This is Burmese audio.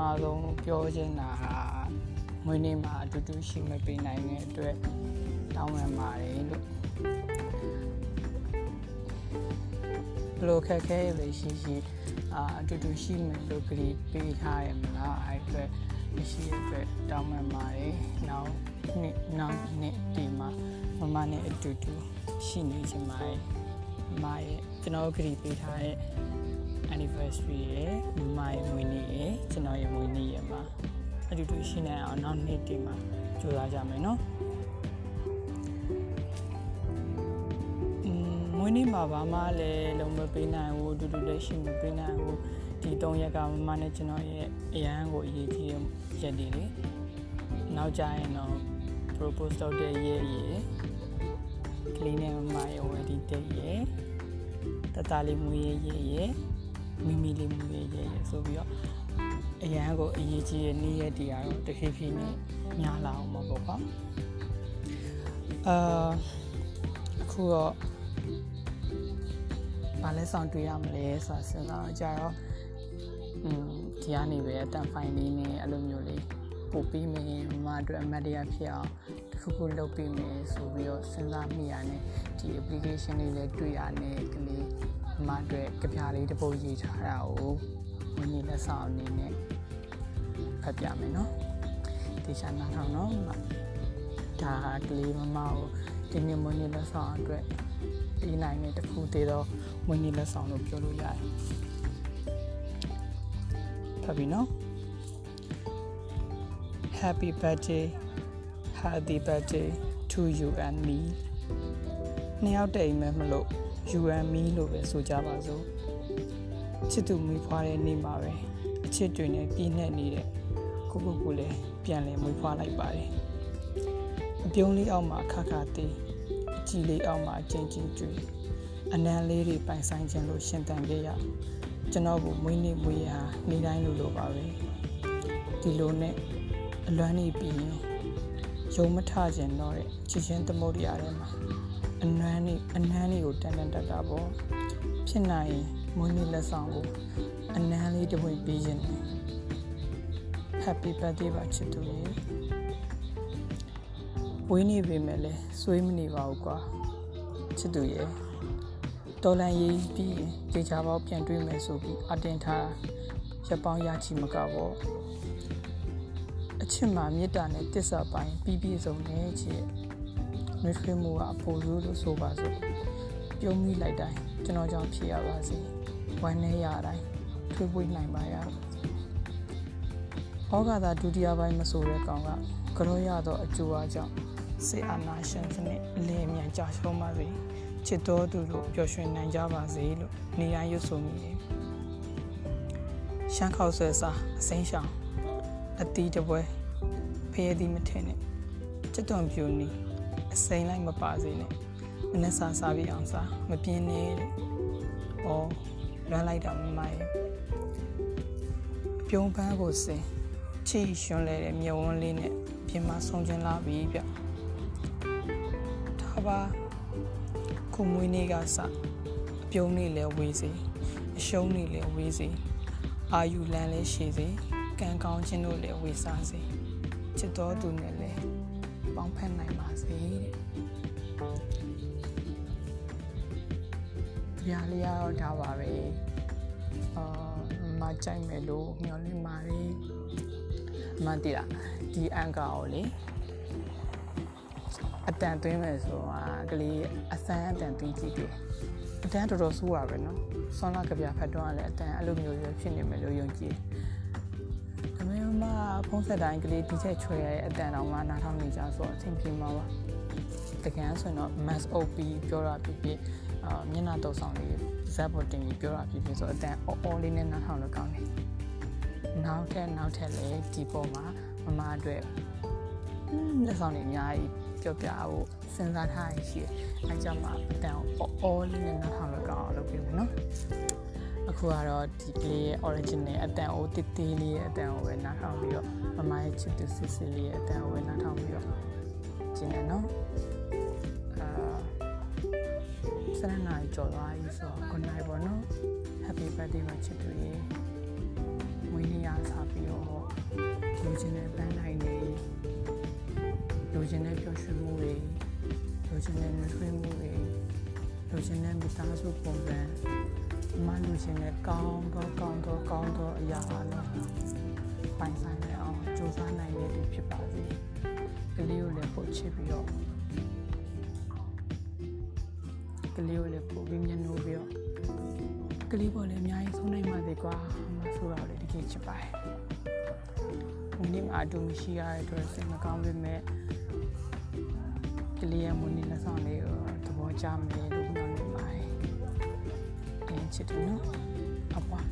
မဆုံးပြောချင်တာကမွေးနေ့မှာအတူတူရှိမပေးနိုင်တဲ့အတွက်တောင်းပန်ပါတယ်လို့ဘလို့ခက်ခဲလေရှိရှိအာအတူတူရှိမယ်လို့ကြည်ပေးထားရမလားအဲ့အတွက်မရှိတဲ့အတွက်တောင်းပန်ပါတယ်နောက်နေ့နောက်နေ့ဒီမှာမမနဲ့အတူတူရှိနေချင်ပါတယ်မရဲ့ကျွန်တော်ကြည်ပေးထားတဲ့ anniversary ရဲ့မရဲ့မွေးနေ့ရဲ့ကျွန်တော်ရဲ့မွေးနေ့ရဲ့မှာအတူတူရှိနေအောင်နောက်နေ့ဒီမှာကြိုးစားကြမယ်နော်မွေးနေ့မှာဘာမှလည်းလုံးမပေးနိုင်ဘူးအတူတူလည်းရှိမပေးနိုင်ဘူးဒီ၃ရက်ကမမနဲ့ကျွန်တော်ရဲ့အရန်ကိုအရေးကြီးတဲ့ရက်တွေလေနောက်ကြရင်တော့ propose လုပ်တဲ့ရက်ရယ်ကလေးနဲ့မမရဲ့ wedding day ရယ်တတလေးမွေးရရဲ့ရယ် မိမိလေးမွေးရရဲ့ရယ်ဆိုပြီးတော့အရန်ကိုအရေးကြီးတဲ့နေ့ရက်တွေကတော့တဖြည်းဖြည်းနဲ့များလာအောင်ပါပေါ့ကွာအာအခုတော့ဘာလဲဆောင်တွေ့ရမလဲဆိုတာစဉ်းစားတော့ကြတော့อืมဒီကနေပဲအတန်ဖိုင်လေးနဲ့အဲ့လိုမျိုးလေးပို့ပြီးမယ်မမအတွက်အမတ်တရားဖြစ်အောင်တခုခုလုပ်ပြီးမယ်ဆိုပြီးတော့စဉ်းစားမိရတယ်ဒီ application လေးလည်းတွေ့ရတယ်ကလေး မမအတွက်ကြပြလေးတစ်ပုဒ်ရေးထားတာကိုဝင်ကြီးလက်ဆောင်အနေနဲ့ဖတ်ပြမယ်နော်ဒီချာနာထောင်နော်ဒါကလေးမမကိုဒီနေ့မွေးနေ့လက်ဆောင်အတွက်ပြီးနိုင်တဲ့တခုသေးတော့မွေးနေ့လက်ဆောင်လို့ပြောလို့ရတယ်ဖတ်ပြီနော် Happy birthday Happy birthday to you and me နှစ်ယောက်တည်းအိမ်မဲ့မလို့ you and me လို့ပဲဆိုကြပါစို့ချစ်သူမွေးဖွားတဲ့နေ့မှာပဲအချစ်တွေနဲ့ပြည့်နှက်နေတဲ့ကိုကိုကိုလည်းပြန်လည်မွေးဖွားလိုက်ပါတယ်အပြုံးလေးအောက်မှာခါခါသေးအကြည်လေးအောက်မှာအကျဉ်းချင်းကျွေးအနံလေးတွေပိုင်ဆိုင်ခြင်းလို့ရှင်တန်ခဲ့ရကျွန်တော်ကိုမွေးနေ့မွေးရနေတိုင်းလိုလိုပါပဲဒီလိုနဲ့အလွမ်းနေပြီးရင်ရုံမထခြင်းတော့တဲ့ချစ်ချင်းသမုဒ္ဒရာထဲမှာ အနမ်းနေအနမ်းလေးကိုတန်တန်တက်တာပေါ့ဖြစ်နိုင်ရင်မွေးနေ့လက်ဆောင်ကိုအနမ်းလေးတစ်ပွင့်ပေးခြင်းနဲ့ Happy birthday ပါချစ်သူရေဝေးနေပေမဲ့လဲဆွေးမနေပါဘူးကွာချစ်သူရေတော်လန်ရေးပြီးရင်ကြေချာပေါက်ပြန်တွေ့မယ်ဆိုပြီးအတင်ထားရပောင်းရချီမကပေါ့အချစ်မှာမေတ္တာနဲ့တစ္ဆာပိုင်းပြီးပြည့်စုံနေချစ် နှွေးထွေးမှုကအဖို့လို့လို့ဆိုပါစို့ပြုံးမိလိုက်တိုင်းကျွန်တော်ကြောင့်ဖြစ်ရပါစေဝမ်းနေရတိုင်းထွေးပွေးနိုင်ပါရဩဃာသာဒုတိယပိုင်းမဆိုတဲ့ကောင်ကကြောရသောအကျိုးအကြောင်းစေအာနာရှင်စနစ်အလင်းအမြန်ကြာရှုံးပါစေချစ်တော်သူတို့ပျော်ရွှင်နိုင်ကြပါစေလို့နေရရွတ်ဆိုမိတယ်ရှမ်းခေါက်ဆွဲစားအစိမ်းရှောင်းအတီးတပွဲဖရဲသည်မထင်နဲ့ချစ်တော်ပြူနီ အစိမ်းလိုက်မပါစေနဲ့မနဲ့စားစားပြီးအောင်စားမပြင်းနဲ့တဲ့။အော်လွမ်းလိုက်တာမမရဲ့ပြုံးပန်းကိုစင်ချီရွှန်းလဲတဲ့မြဝန်းလေးနဲ့ပြင်မဆုံးချင်းလာပြီဗျ။ဒါပါခုမွေးနေ့ကစအပြုံးနေ့လဲဝေးစေအရှုံးနေ့လဲဝေးစေအာယူလန်းလဲရှည်စေကံကောင်းခြင်းတို့လည်းဝေစားစေချစ်တော်သူနဲ့လည်း ပေါင်းဖက်နိုင်ပါစေတဲ့။တရားလေးကတော့ဒါပါပဲ။အာမကြိုက်မယ်လို့မျှော်လင့်ပါတယ်။မတည်လား။ဒီအန်ကာကိုလေအတန်သွင်းမယ်ဆိုတာကလေးအစမ်းအတန်သွင်းကြည့်တယ်။အတန်တော်တော်ဆိုးတာပဲနော်။ဆွမ်းလာကြပြဖတ်တော့လည်းအတန်အဲ့လိုမျိုးရဖြစ်နေမယ်လို့ယုံကြည်။ ဒါပေမဲ့မှဖုံးဆက်တိုင်းကလေးဒီချက်ချွဲရတဲ့အတန်တော်မှနားထောင်နေကြဆိုတော့အဆင်ပြေမှာပါတကယ်ဆိုရင်တော့ mass op ပြောတာဖြစ်ဖြစ်အာမျက်နှာတုပ်ဆောင်လေးဇက်ပေါ်တင်ပြီးပြောတာဖြစ်ဖြစ်ဆိုအတန်အော်အော်လေးနဲ့နားထောင်လို့ကောင်းတယ်နောက်ထပ်နောက်ထပ်လည်းဒီပေါ်မှာမမအတွက်လက်ဆောင်တွေအများကြီးပြောပြဖို့စဉ်းစားထားရရှိတယ်အဲကြောင့်မှအတန်အော်အော်လေးနဲ့နားထောင်လို့ကောင်းအောင်လုပ်ပြမယ်နော် အခုကတော့ဒီကလေးရဲ့ original အတန်အိုးတစ်သေးလေးရဲ့အတန်အိုးပဲနားထောင်ပြီးတော့မမရဲ့ချစ်သူစစ်စစ်လေးရဲ့အတန်အိုးပဲနားထောင်ပြီးတော့ကျင်းတယ်နော်အာဆရာနာကြော်သွားပြီဆိုတော့ good night ပေါ့နော် happy birthday ပါချစ်သူရေဝင်းနေရစားပြီးတော့လူချင်းတဲ့ပန်းတိုင်းတွေလူချင်းတဲ့ပျော်ရွှင်မှုတွေလူချင်းတဲ့မြွှင်မှုတွေလူချင်းတဲ့မိသားစုပုံစံ မှာလိုချင်တဲ့ကောင်းတော့ကောင်းတော့ကောင်းတော့အရာအားလုံးပိုင်ဆိုင်နိုင်အောင်စူးစမ်းနိုင်တဲ့သူဖြစ်ပါစေကလေးကိုလည်းပို့ချစ်ပြီးတော့ကလေးကိုလည်းပို့ပြီးမျက်နှာပြီးတော့ကလေးပေါ်လည်းအများကြီးဆုံးနိုင်ပါသေးကွာမဆိုတော့လေတကယ်ချစ်ပါတယ်ဒီနေ့မှာအတူမရှိရတဲ့အတွက်စိတ်မကောင်းပေမဲ့ကလေးရဲ့မွေးနေ့လက်ဆောင်လေးကိုသဘောကျမယ်လို့ပြောနေ ပါတယ်။အင်းချစ်တယ်နော်။အပွား